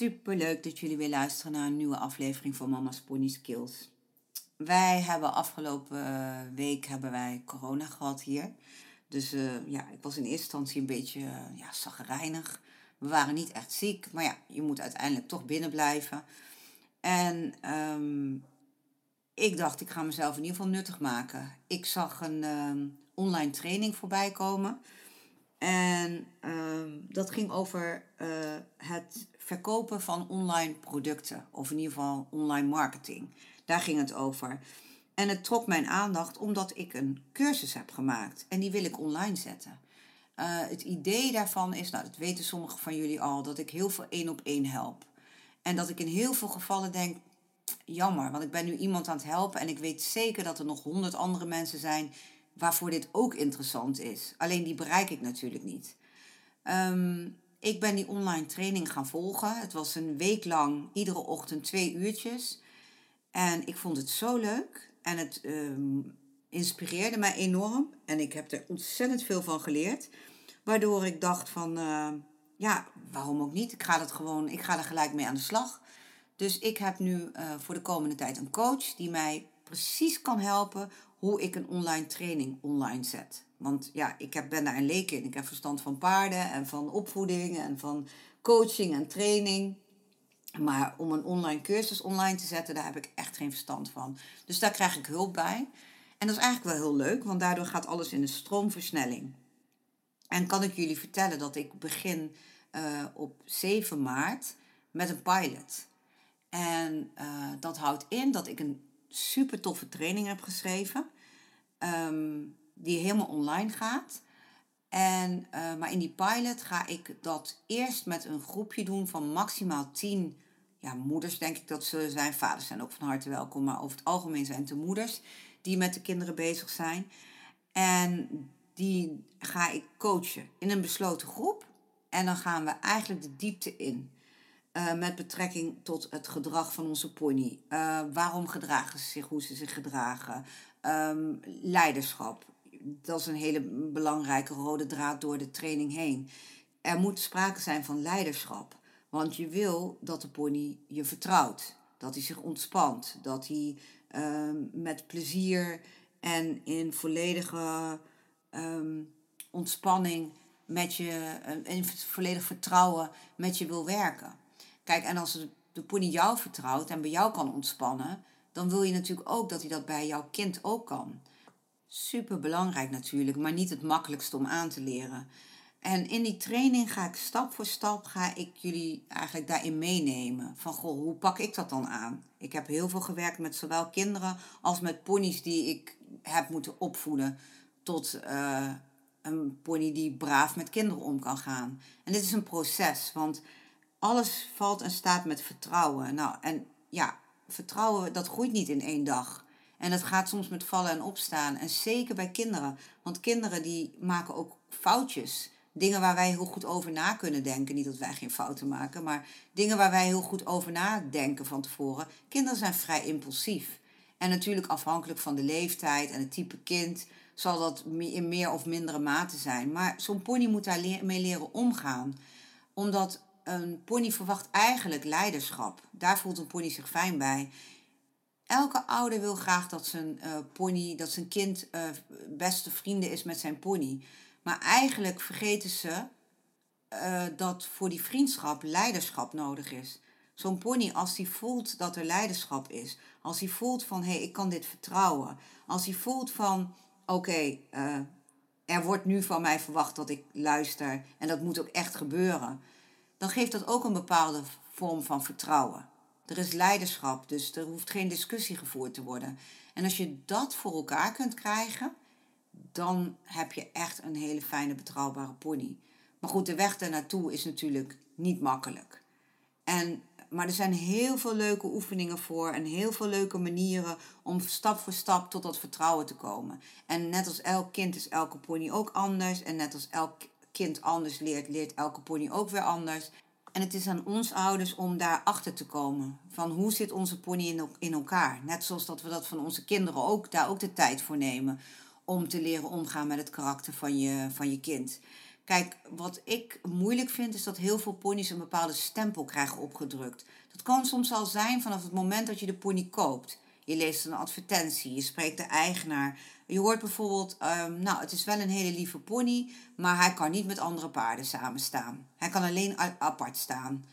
Super leuk dat jullie weer luisteren naar een nieuwe aflevering van Mama's Pony Skills. Wij hebben afgelopen eh, week hebben wij corona gehad hier. Dus uh, ja, ik was in eerste instantie een beetje uh, ja, zagrijnig. We waren niet echt ziek, maar ja, je moet uiteindelijk toch binnen blijven. En um, ik dacht, ik ga mezelf in ieder geval nuttig maken. Ik zag een um, online training voorbij komen. En um, dat ging over het verkopen van online producten. Of in ieder geval online marketing. Daar ging het over. En het trok mijn aandacht omdat ik een cursus heb gemaakt. En die wil ik online zetten. Uh, het idee daarvan is, nou dat weten sommigen van jullie al, dat ik heel veel één op één help. En dat ik in heel veel gevallen denk, jammer, want ik ben nu iemand aan het helpen en ik weet zeker dat er nog honderd andere mensen zijn waarvoor dit ook interessant is. Alleen die bereik ik natuurlijk niet. Um, ik ben die online training gaan volgen. Het was een week lang, iedere ochtend twee uurtjes. En ik vond het zo leuk en het um, inspireerde mij enorm. En ik heb er ontzettend veel van geleerd. Waardoor ik dacht van, uh, ja, waarom ook niet? Ik ga, het gewoon, ik ga er gelijk mee aan de slag. Dus ik heb nu uh, voor de komende tijd een coach die mij precies kan helpen hoe ik een online training online zet. Want ja, ik heb, ben daar een leek in. Ik heb verstand van paarden en van opvoeding en van coaching en training. Maar om een online cursus online te zetten, daar heb ik echt geen verstand van. Dus daar krijg ik hulp bij. En dat is eigenlijk wel heel leuk, want daardoor gaat alles in een stroomversnelling. En kan ik jullie vertellen dat ik begin uh, op 7 maart met een pilot. En uh, dat houdt in dat ik een super toffe training heb geschreven, um, die helemaal online gaat. En, uh, maar in die pilot ga ik dat eerst met een groepje doen van maximaal 10 ja, moeders, denk ik dat ze zijn. Vaders zijn ook van harte welkom, maar over het algemeen zijn het de moeders die met de kinderen bezig zijn. En die ga ik coachen in een besloten groep. En dan gaan we eigenlijk de diepte in. Uh, met betrekking tot het gedrag van onze pony. Uh, waarom gedragen ze zich, hoe ze zich gedragen. Um, leiderschap. Dat is een hele belangrijke rode draad door de training heen. Er moet sprake zijn van leiderschap. Want je wil dat de pony je vertrouwt. Dat hij zich ontspant. Dat hij um, met plezier en in volledige um, ontspanning met je, uh, in volledig vertrouwen met je wil werken. Kijk, en als de pony jou vertrouwt en bij jou kan ontspannen, dan wil je natuurlijk ook dat hij dat bij jouw kind ook kan. Super belangrijk natuurlijk, maar niet het makkelijkste om aan te leren. En in die training ga ik stap voor stap ga ik jullie eigenlijk daarin meenemen. Van goh, hoe pak ik dat dan aan? Ik heb heel veel gewerkt met zowel kinderen als met ponies die ik heb moeten opvoeden tot uh, een pony die braaf met kinderen om kan gaan. En dit is een proces, want alles valt en staat met vertrouwen. Nou, en ja, vertrouwen dat groeit niet in één dag. En dat gaat soms met vallen en opstaan. En zeker bij kinderen. Want kinderen die maken ook foutjes. Dingen waar wij heel goed over na kunnen denken. Niet dat wij geen fouten maken, maar dingen waar wij heel goed over nadenken van tevoren. Kinderen zijn vrij impulsief. En natuurlijk afhankelijk van de leeftijd en het type kind zal dat in meer of mindere mate zijn. Maar zo'n pony moet daar mee leren omgaan. Omdat een pony verwacht eigenlijk leiderschap. Daar voelt een pony zich fijn bij. Elke ouder wil graag dat zijn uh, pony, dat zijn kind uh, beste vrienden is met zijn pony. Maar eigenlijk vergeten ze uh, dat voor die vriendschap leiderschap nodig is. Zo'n pony, als hij voelt dat er leiderschap is, als hij voelt van hé, hey, ik kan dit vertrouwen, als hij voelt van oké, er wordt nu van mij verwacht dat ik luister en dat moet ook echt gebeuren dan geeft dat ook een bepaalde vorm van vertrouwen. Er is leiderschap, dus er hoeft geen discussie gevoerd te worden. En als je dat voor elkaar kunt krijgen, dan heb je echt een hele fijne, betrouwbare pony. Maar goed, de weg daar naartoe is natuurlijk niet makkelijk. En, maar er zijn heel veel leuke oefeningen voor en heel veel leuke manieren om stap voor stap tot dat vertrouwen te komen. En net als elk kind is elke pony ook anders. En net als elk kind anders leert, leert elke pony ook weer anders. En het is aan ons ouders om daar achter te komen. Van hoe zit onze pony in, in elkaar? Net zoals dat we dat van onze kinderen ook, daar ook de tijd voor nemen. Om te leren omgaan met het karakter van je, van je kind. Kijk, wat ik moeilijk vind is dat heel veel ponies een bepaalde stempel krijgen opgedrukt. Dat kan soms al zijn vanaf het moment dat je de pony koopt. Je leest een advertentie, je spreekt de eigenaar. Je hoort bijvoorbeeld, um, nou, het is wel een hele lieve pony, maar hij kan niet met andere paarden samen staan. Hij kan alleen apart staan.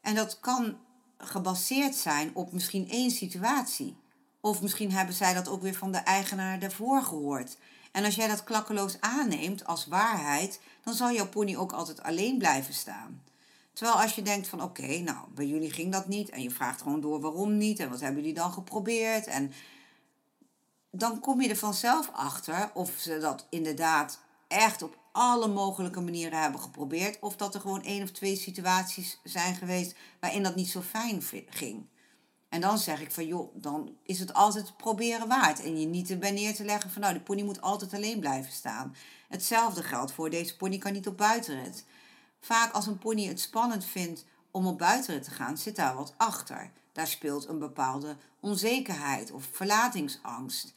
En dat kan gebaseerd zijn op misschien één situatie. Of misschien hebben zij dat ook weer van de eigenaar daarvoor gehoord. En als jij dat klakkeloos aanneemt als waarheid, dan zal jouw pony ook altijd alleen blijven staan. Terwijl als je denkt van oké, nou bij jullie ging dat niet en je vraagt gewoon door waarom niet en wat hebben jullie dan geprobeerd en dan kom je er vanzelf achter of ze dat inderdaad echt op alle mogelijke manieren hebben geprobeerd of dat er gewoon één of twee situaties zijn geweest waarin dat niet zo fijn ging. En dan zeg ik van joh, dan is het altijd proberen waard. En je niet erbij neer te leggen van nou, de pony moet altijd alleen blijven staan. Hetzelfde geldt voor deze pony kan niet op buitenrit. Vaak als een pony het spannend vindt om op buitenrit te gaan, zit daar wat achter. Daar speelt een bepaalde onzekerheid of verlatingsangst.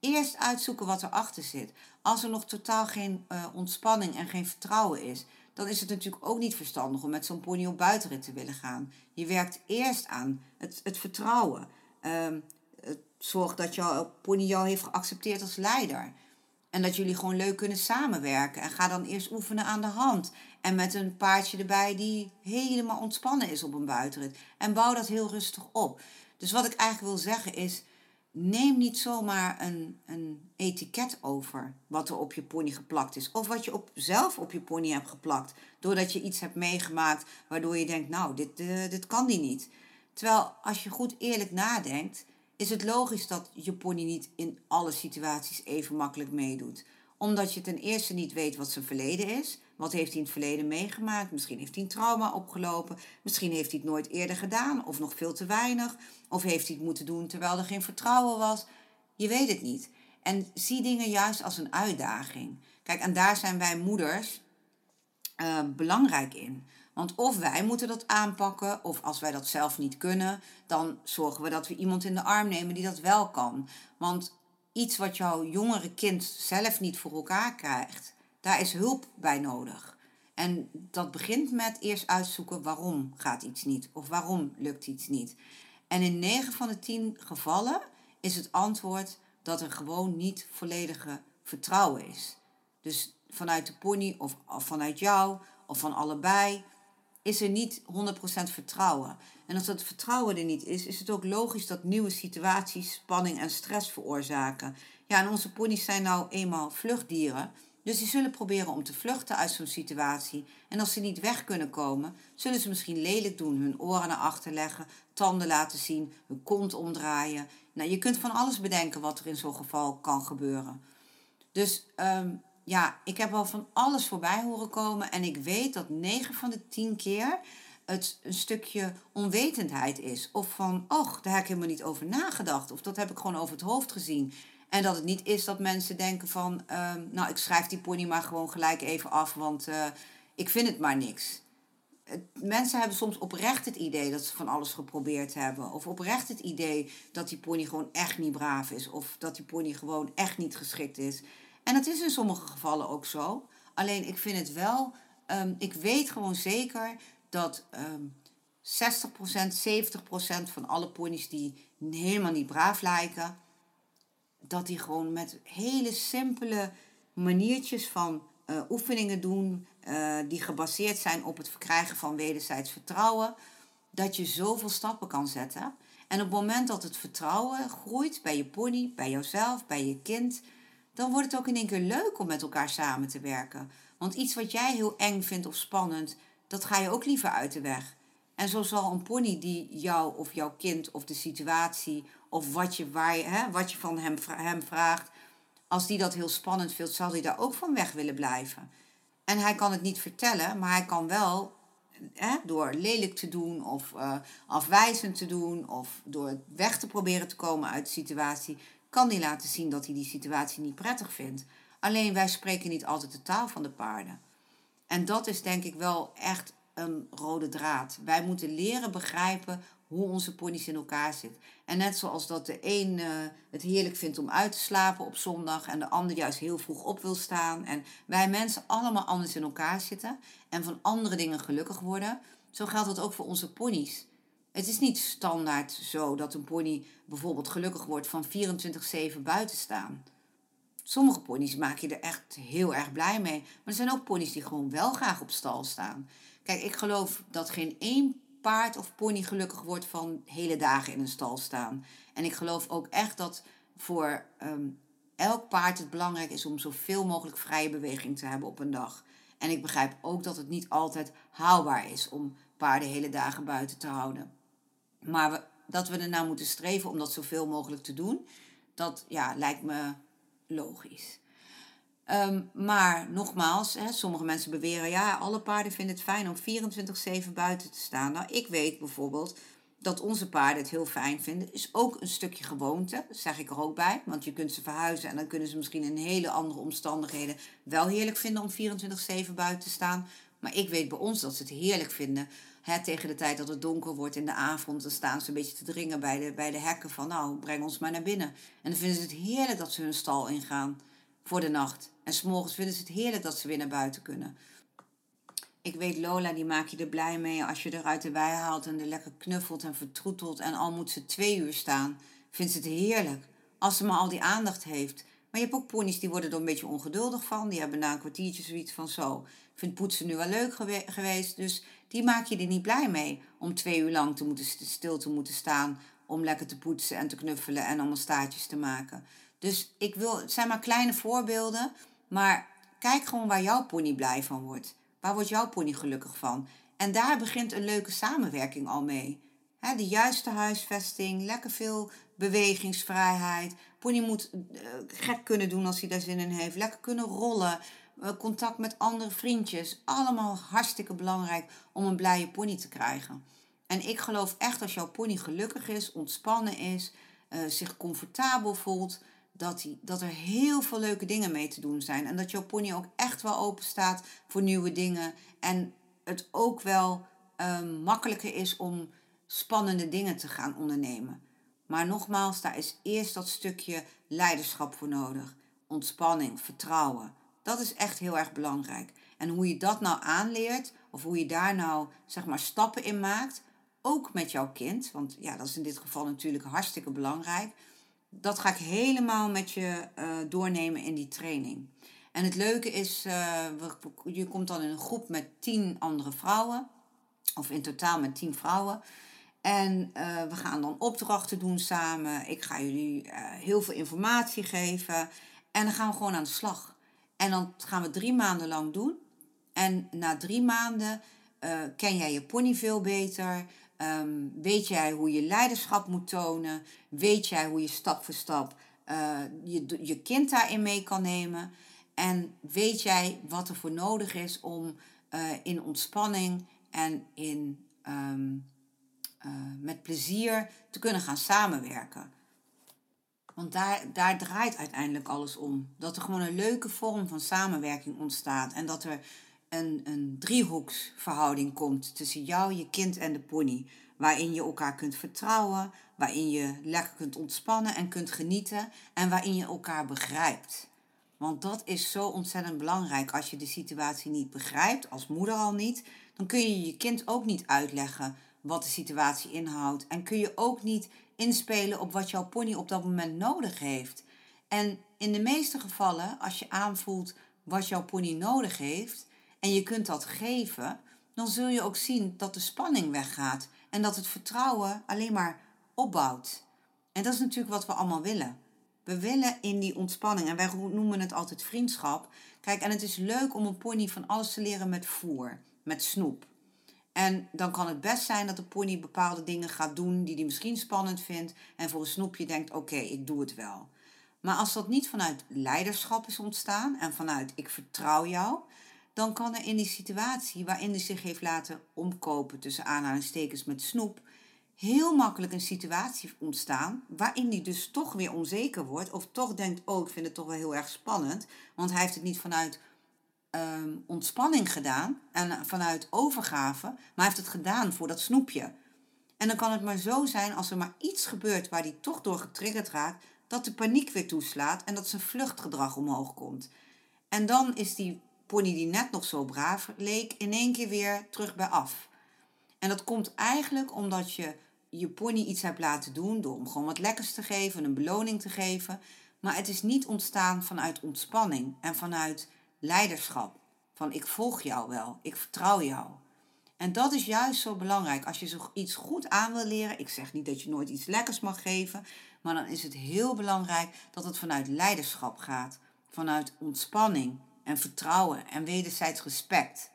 Eerst uitzoeken wat erachter zit. Als er nog totaal geen uh, ontspanning en geen vertrouwen is, dan is het natuurlijk ook niet verstandig om met zo'n pony op buitenrit te willen gaan. Je werkt eerst aan het, het vertrouwen. Um, het zorg dat jouw pony jou heeft geaccepteerd als leider. En dat jullie gewoon leuk kunnen samenwerken. En ga dan eerst oefenen aan de hand. En met een paardje erbij die helemaal ontspannen is op een buitenrit. En bouw dat heel rustig op. Dus wat ik eigenlijk wil zeggen is neem niet zomaar een, een etiket over wat er op je pony geplakt is. Of wat je op, zelf op je pony hebt geplakt. Doordat je iets hebt meegemaakt waardoor je denkt, nou, dit, uh, dit kan die niet. Terwijl als je goed eerlijk nadenkt, is het logisch dat je pony niet in alle situaties even makkelijk meedoet. Omdat je ten eerste niet weet wat zijn verleden is. Wat heeft hij in het verleden meegemaakt? Misschien heeft hij een trauma opgelopen. Misschien heeft hij het nooit eerder gedaan of nog veel te weinig. Of heeft hij het moeten doen terwijl er geen vertrouwen was. Je weet het niet. En zie dingen juist als een uitdaging. Kijk, en daar zijn wij moeders uh, belangrijk in. Want of wij moeten dat aanpakken, of als wij dat zelf niet kunnen, dan zorgen we dat we iemand in de arm nemen die dat wel kan. Want iets wat jouw jongere kind zelf niet voor elkaar krijgt, daar is hulp bij nodig. En dat begint met eerst uitzoeken waarom gaat iets niet of waarom lukt iets niet. En in 9 van de 10 gevallen is het antwoord dat er gewoon niet volledige vertrouwen is. Dus vanuit de pony of, of vanuit jou of van allebei is er niet 100% vertrouwen. En als dat vertrouwen er niet is, is het ook logisch dat nieuwe situaties spanning en stress veroorzaken. Ja, en onze ponies zijn nou eenmaal vluchtdieren. Dus die zullen proberen om te vluchten uit zo'n situatie. En als ze niet weg kunnen komen, zullen ze misschien lelijk doen, hun oren naar achter leggen, tanden laten zien, hun kont omdraaien. Nou, je kunt van alles bedenken wat er in zo'n geval kan gebeuren. Dus um, ja, ik heb al van alles voorbij horen komen. En ik weet dat 9 van de 10 keer het een stukje onwetendheid is. Of van, och, daar heb ik helemaal niet over nagedacht. Of dat heb ik gewoon over het hoofd gezien. En dat het niet is dat mensen denken van, uh, nou, ik schrijf die pony maar gewoon gelijk even af, want uh, ik vind het maar niks. mensen hebben soms oprecht het idee dat ze van alles geprobeerd hebben. Of oprecht het idee dat die pony gewoon echt niet braaf is. Of dat die pony gewoon echt niet geschikt is. En dat is in sommige gevallen ook zo. Alleen ik vind het wel, um, ik weet gewoon zeker dat um, 60%, 70% van alle ponies die helemaal niet braaf lijken, dat die gewoon met hele simpele maniertjes van uh, oefeningen doen, uh, die gebaseerd zijn op het verkrijgen van wederzijds vertrouwen, dat je zoveel stappen kan zetten. En op het moment dat het vertrouwen groeit bij je pony, bij jezelf, bij je kind, dan wordt het ook in één keer leuk om met elkaar samen te werken. Want iets wat jij heel eng vindt of spannend, dat ga je ook liever uit de weg. En zo zal een pony die jou of jouw kind of de situatie of wat je, waar hè, wat je van hem, hem vraagt, als die dat heel spannend vindt, zal hij daar ook van weg willen blijven. En hij kan het niet vertellen, maar hij kan wel hè, door lelijk te doen of uh, afwijzend te doen of door weg te proberen te komen uit de situatie, kan hij laten zien dat hij die situatie niet prettig vindt. Alleen wij spreken niet altijd de taal van de paarden. En dat is denk ik wel echt een rode draad. Wij moeten leren begrijpen hoe onze ponies in elkaar zitten. En net zoals dat de een uh, het heerlijk vindt om uit te slapen op zondag en de ander juist heel vroeg op wil staan. En wij mensen allemaal anders in elkaar zitten en van andere dingen gelukkig worden. Zo geldt dat ook voor onze ponies. Het is niet standaard zo dat een pony bijvoorbeeld gelukkig wordt van 24-7 buiten staan. Sommige ponies maak je er echt heel erg blij mee. Maar er zijn ook ponies die gewoon wel graag op stal staan. Kijk, ik geloof dat geen één paard of pony gelukkig wordt van hele dagen in een stal staan. En ik geloof ook echt dat voor ehm, elk paard het belangrijk is om zoveel mogelijk vrije beweging te hebben op een dag. En ik begrijp ook dat het niet altijd haalbaar is om paarden hele dagen buiten te houden. Maar dat we ernaar moeten streven om dat zoveel mogelijk te doen, dat ja, lijkt me logisch. Ehm, maar nogmaals, hè, sommige mensen beweren, ja, alle paarden vinden het fijn om 24-7 buiten te staan. Nou, ik weet bijvoorbeeld dat onze paarden het heel fijn vinden. Is ook een stukje gewoonte, zeg ik er ook bij. Want je kunt ze verhuizen en dan kunnen ze misschien in hele andere omstandigheden wel heerlijk vinden om 24-7 buiten te staan. Maar ik weet bij ons dat ze het heerlijk vinden. Hè, tegen de tijd dat het donker wordt in de avond, dan staan ze een beetje te dringen bij de, bij de hekken van nou, breng ons maar naar binnen. En dan vinden ze het heerlijk dat ze hun stal ingaan voor de nacht. En s'morgens vinden ze het heerlijk dat ze weer naar buiten kunnen. Ik weet, Lola, die maak je er blij mee als je er uit de wei haalt en er lekker knuffelt en vertroetelt. En al moet ze twee uur staan, vindt ze het heerlijk. Als ze maar al die aandacht heeft. Maar je hebt ook ponies die worden er een beetje ongeduldig van. Die hebben na een kwartiertje zoiets van zo. Vindt poetsen nu wel leuk geweest. Dus die maak je er niet blij mee om twee uur lang te moeten stil te moeten staan. Om lekker te poetsen en te knuffelen en allemaal staartjes te maken. Dus ik wil, het zijn maar kleine voorbeelden, maar kijk gewoon waar jouw pony blij van wordt. Waar wordt jouw pony gelukkig van? En daar begint een leuke samenwerking al mee. de juiste huisvesting, lekker veel bewegingsvrijheid. Pony moet uh, gek kunnen doen als hij daar zin in heeft. Lekker kunnen rollen. Uh, contact met andere vriendjes. Allemaal hartstikke belangrijk om een blije pony te krijgen. En ik geloof echt als jouw pony gelukkig is, ontspannen is, uh, zich comfortabel voelt, dat, die, dat er heel veel leuke dingen mee te doen zijn. En dat jouw pony ook echt wel open staat voor nieuwe dingen. En het ook wel makkelijker is om spannende dingen te gaan ondernemen. Maar nogmaals, daar is eerst dat stukje leiderschap voor nodig. Ontspanning, vertrouwen. Dat is echt heel erg belangrijk. En hoe je dat nou aanleert, of hoe je daar nou zeg maar stappen in maakt, ook met jouw kind, want ja, dat is in dit geval natuurlijk hartstikke belangrijk dat ga ik helemaal met je uh, doornemen in die training. En het leuke is, uh, je komt dan in een groep met tien andere vrouwen, of in totaal met tien vrouwen. En uh, we gaan dan opdrachten doen samen. Ik ga jullie heel veel informatie geven. En dan gaan we gewoon aan de slag. En dan gaan we drie maanden lang doen. En na drie maanden ken jij je pony veel beter. Ehm, weet jij hoe je leiderschap moet tonen? Weet jij hoe je stap voor stap je, je kind daarin mee kan nemen? En weet jij wat er voor nodig is om in ontspanning en in, um, uh, met plezier te kunnen gaan samenwerken? Want daar, daar draait uiteindelijk alles om. Dat er gewoon een leuke vorm van samenwerking ontstaat. En dat er een, een driehoeksverhouding komt tussen jou, je kind en de pony. Waarin je elkaar kunt vertrouwen, waarin je lekker kunt ontspannen en kunt genieten en waarin je elkaar begrijpt. Want dat is zo ontzettend belangrijk. Als je de situatie niet begrijpt, als moeder al niet, dan kun je je kind ook niet uitleggen wat de situatie inhoudt. En kun je ook niet inspelen op wat jouw pony op dat moment nodig heeft. En in de meeste gevallen, als je aanvoelt wat jouw pony nodig heeft, en je kunt dat geven, dan zul je ook zien dat de spanning weggaat en dat het vertrouwen alleen maar opbouwt. En dat is natuurlijk wat we allemaal willen. We willen in die ontspanning en wij noemen het altijd vriendschap. Kijk, en het is leuk om een pony van alles te leren met voer, met snoep. En dan kan het best zijn dat de pony bepaalde dingen gaat doen die hij misschien spannend vindt. En voor een snoepje denkt: oké, ik doe het wel. Maar als dat niet vanuit leiderschap is ontstaan en vanuit ik vertrouw jou, dan kan er in die situatie waarin hij zich heeft laten omkopen tussen aanhalingstekens met snoep, heel makkelijk een situatie ontstaan waarin hij dus toch weer onzeker wordt of toch denkt, oh ik vind het toch wel heel erg spannend, want hij heeft het niet vanuit um, ontspanning gedaan en vanuit overgave, maar hij heeft het gedaan voor dat snoepje. En dan kan het maar zo zijn als er maar iets gebeurt waar hij toch door getriggerd raakt, dat de paniek weer toeslaat en dat zijn vluchtgedrag omhoog komt. En dan is die pony die net nog zo braaf leek, in één keer weer terug bij af. En dat komt eigenlijk omdat je je pony iets hebt laten doen door hem gewoon wat lekkers te geven, een beloning te geven. Maar het is niet ontstaan vanuit ontspanning en vanuit leiderschap. Van ik volg jou wel, ik vertrouw jou. En dat is juist zo belangrijk. Als je iets goed aan wil leren, ik zeg niet dat je nooit iets lekkers mag geven, maar dan is het heel belangrijk dat het vanuit leiderschap gaat. Vanuit ontspanning en vertrouwen en wederzijds respect.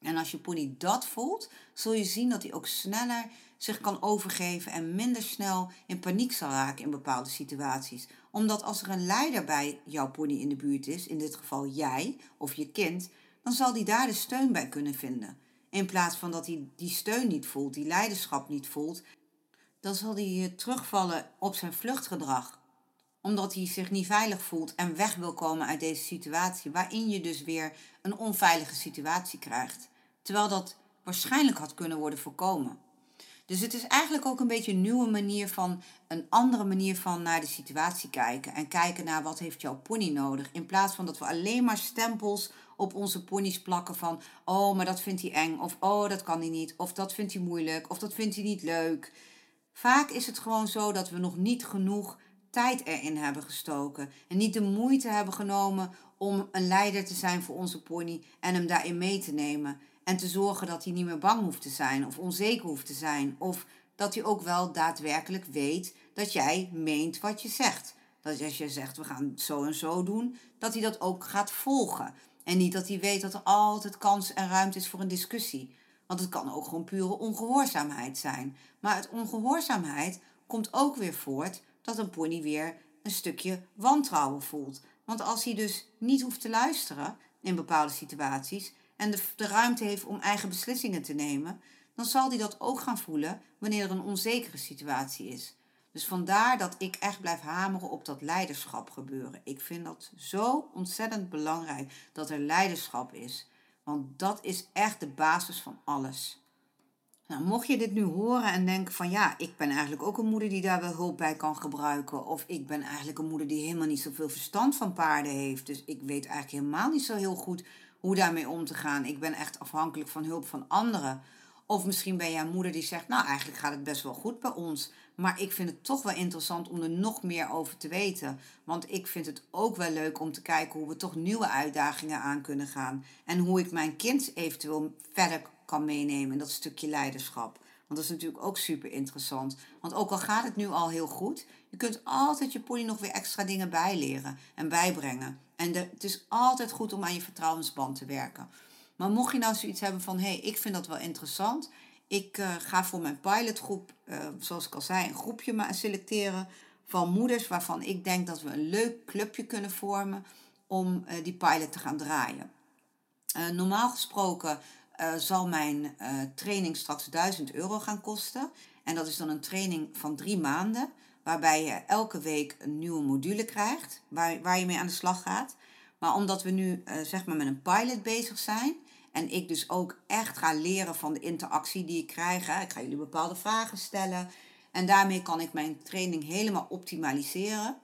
En als je pony dat voelt, zul je zien dat hij ook sneller zich kan overgeven en minder snel in paniek zal raken in bepaalde situaties. Omdat als er een leider bij jouw pony in de buurt is, in dit geval jij of je kind, dan zal die daar de steun bij kunnen vinden. In plaats van dat hij die steun niet voelt, die leiderschap niet voelt, dan zal hij terugvallen op zijn vluchtgedrag. Omdat hij zich niet veilig voelt en weg wil komen uit deze situatie, waarin je dus weer een onveilige situatie krijgt. Terwijl dat waarschijnlijk had kunnen worden voorkomen. Dus het is eigenlijk ook een beetje een nieuwe manier van, een andere manier van naar de situatie kijken. En kijken naar wat heeft jouw pony nodig. In plaats van dat we alleen maar stempels op onze ponies plakken van, oh, maar dat vindt hij eng. Of, oh, dat kan hij niet. Of dat vindt hij moeilijk. Of dat vindt hij niet leuk. Vaak is het gewoon zo dat we nog niet genoeg tijd erin hebben gestoken. En niet de moeite hebben genomen om een leider te zijn voor onze pony en hem daarin mee te nemen. En te zorgen dat hij niet meer bang hoeft te zijn of onzeker hoeft te zijn. Of dat hij ook wel daadwerkelijk weet dat jij meent wat je zegt. Dat als je zegt we gaan zo en zo doen, dat hij dat ook gaat volgen. En niet dat hij weet dat er altijd kans en ruimte is voor een discussie. Want het kan ook gewoon pure ongehoorzaamheid zijn. Maar uit ongehoorzaamheid komt ook weer voort dat een pony weer een stukje wantrouwen voelt. Want als hij dus niet hoeft te luisteren in bepaalde situaties, en de, de ruimte heeft om eigen beslissingen te nemen, dan zal hij dat ook gaan voelen wanneer er een onzekere situatie is. Dus vandaar dat ik echt blijf hameren op dat leiderschap gebeuren. Ik vind dat zo ontzettend belangrijk dat er leiderschap is. Want dat is echt de basis van alles. Nou, mocht je dit nu horen en denken van ja, ik ben eigenlijk ook een moeder die daar wel hulp bij kan gebruiken. Of ik ben eigenlijk een moeder die helemaal niet zoveel verstand van paarden heeft. Dus ik weet eigenlijk helemaal niet zo heel goed hoe daarmee om te gaan. Ik ben echt afhankelijk van hulp van anderen. Of misschien ben jij een moeder die zegt, nou eigenlijk gaat het best wel goed bij ons. Maar ik vind het toch wel interessant om er nog meer over te weten. Want ik vind het ook wel leuk om te kijken hoe we toch nieuwe uitdagingen aan kunnen gaan. En hoe ik mijn kind eventueel verder kan meenemen in dat stukje leiderschap. Want dat is natuurlijk ook super interessant. Want ook al gaat het nu al heel goed, je kunt altijd je pony nog weer extra dingen bijleren en bijbrengen. En het is altijd goed om aan je vertrouwensband te werken. Maar mocht je nou zoiets hebben van, hé, hey, ik vind dat wel interessant. Ik uh, ga voor mijn pilotgroep, uh, zoals ik al zei, een groepje selecteren van moeders waarvan ik denk dat we een leuk clubje kunnen vormen om uh, die pilot te gaan draaien. normaal gesproken zal mijn training straks 1000 euro gaan kosten. En dat is dan een training van drie maanden waarbij je elke week een nieuwe module krijgt waar, waar je mee aan de slag gaat. Maar omdat we nu uh, zeg maar met een pilot bezig zijn en ik dus ook echt ga leren van de interactie die ik krijg, hè, ik ga jullie bepaalde vragen stellen en daarmee kan ik mijn training helemaal optimaliseren,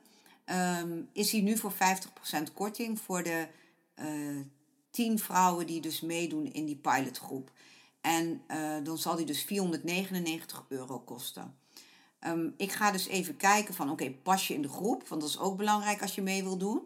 um, is hij nu voor 50% korting voor de uh, eh, 10 vrouwen die dus meedoen in die pilotgroep. En uh, dan zal die dus 499 euro kosten. Ehm, ik ga dus even kijken van oké, pas je in de groep? Want dat is ook belangrijk als je mee wil doen.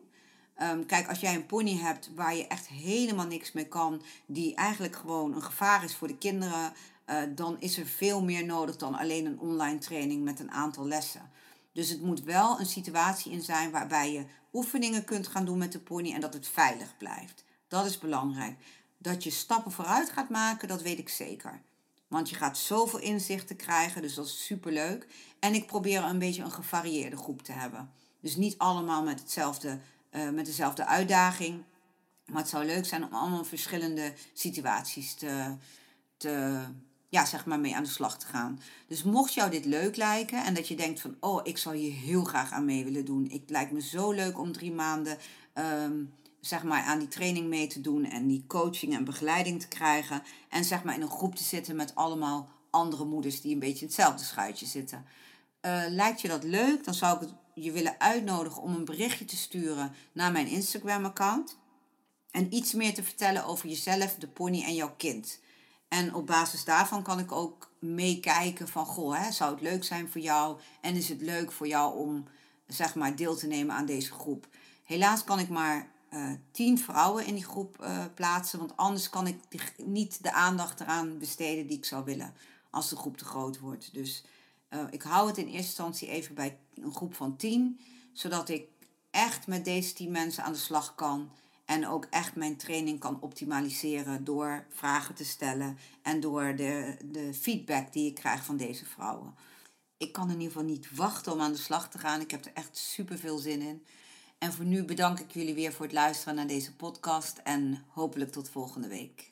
Ehm, kijk, als jij een pony hebt waar je echt helemaal niks mee kan, die eigenlijk gewoon een gevaar is voor de kinderen, uh, dan is er veel meer nodig dan alleen een online training met een aantal lessen. Dus het moet wel een situatie in zijn waarbij je oefeningen kunt gaan doen met de pony en dat het veilig blijft. Dat is belangrijk. dat je stappen vooruit gaat maken, dat weet ik zeker. Want je gaat zoveel inzichten krijgen, dus dat is superleuk. En ik probeer een beetje een gevarieerde groep te hebben. Dus niet allemaal met, hetzelfde, uh, met dezelfde uitdaging. Maar het zou leuk zijn om allemaal verschillende situaties te, te, ja, zeg maar mee aan de slag te gaan. Dus mocht jou dit leuk lijken en dat je denkt van, oh, ik zou hier heel graag aan mee willen doen. Het lijkt me zo leuk om drie maanden, um, zeg maar, aan die training mee te doen en die coaching en begeleiding te krijgen. En zeg maar in een groep te zitten met allemaal andere moeders die een beetje in hetzelfde schuitje zitten. Uh, lijkt je dat leuk, dan zou ik je willen uitnodigen om een berichtje te sturen naar mijn Instagram-account. En iets meer te vertellen over jezelf, de pony en jouw kind. En op basis daarvan kan ik ook meekijken van, goh, hè, zou het leuk zijn voor jou? En is het leuk voor jou om, zeg maar, deel te nemen aan deze groep? Helaas kan ik maar uh, tien vrouwen in die groep uh, plaatsen, want anders kan ik niet de aandacht eraan besteden die ik zou willen als de groep te groot wordt. Dus uh, ik hou het in eerste instantie even bij een groep van tien, zodat ik echt met deze tien mensen aan de slag kan en ook echt mijn training kan optimaliseren door vragen te stellen en door de, de feedback die ik krijg van deze vrouwen. Ik kan in ieder geval niet wachten om aan de slag te gaan. Ik heb er echt super veel zin in. En voor nu bedank ik jullie weer voor het luisteren naar deze podcast en hopelijk tot volgende week.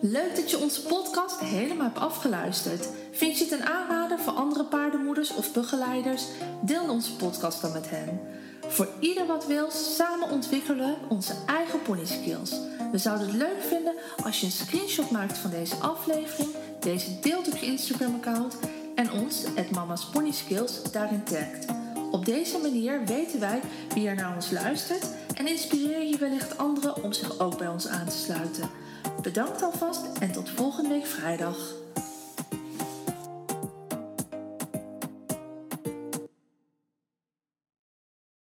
Leuk dat je onze podcast helemaal hebt afgeluisterd. Vind je het een aanrader voor andere paardenmoeders of begeleiders? Deel onze podcast dan met hen. Voor ieder wat wil, samen ontwikkelen we onze eigen pony skills. We zouden het leuk vinden als je een screenshot maakt van deze aflevering, deze deelt op je Instagram-account en ons, het Mama's Pony Skills, daarin tagt. Op deze manier weten wij wie er naar ons luistert en inspireer je wellicht anderen om zich ook bij ons aan te sluiten. Bedankt alvast en tot volgende week vrijdag.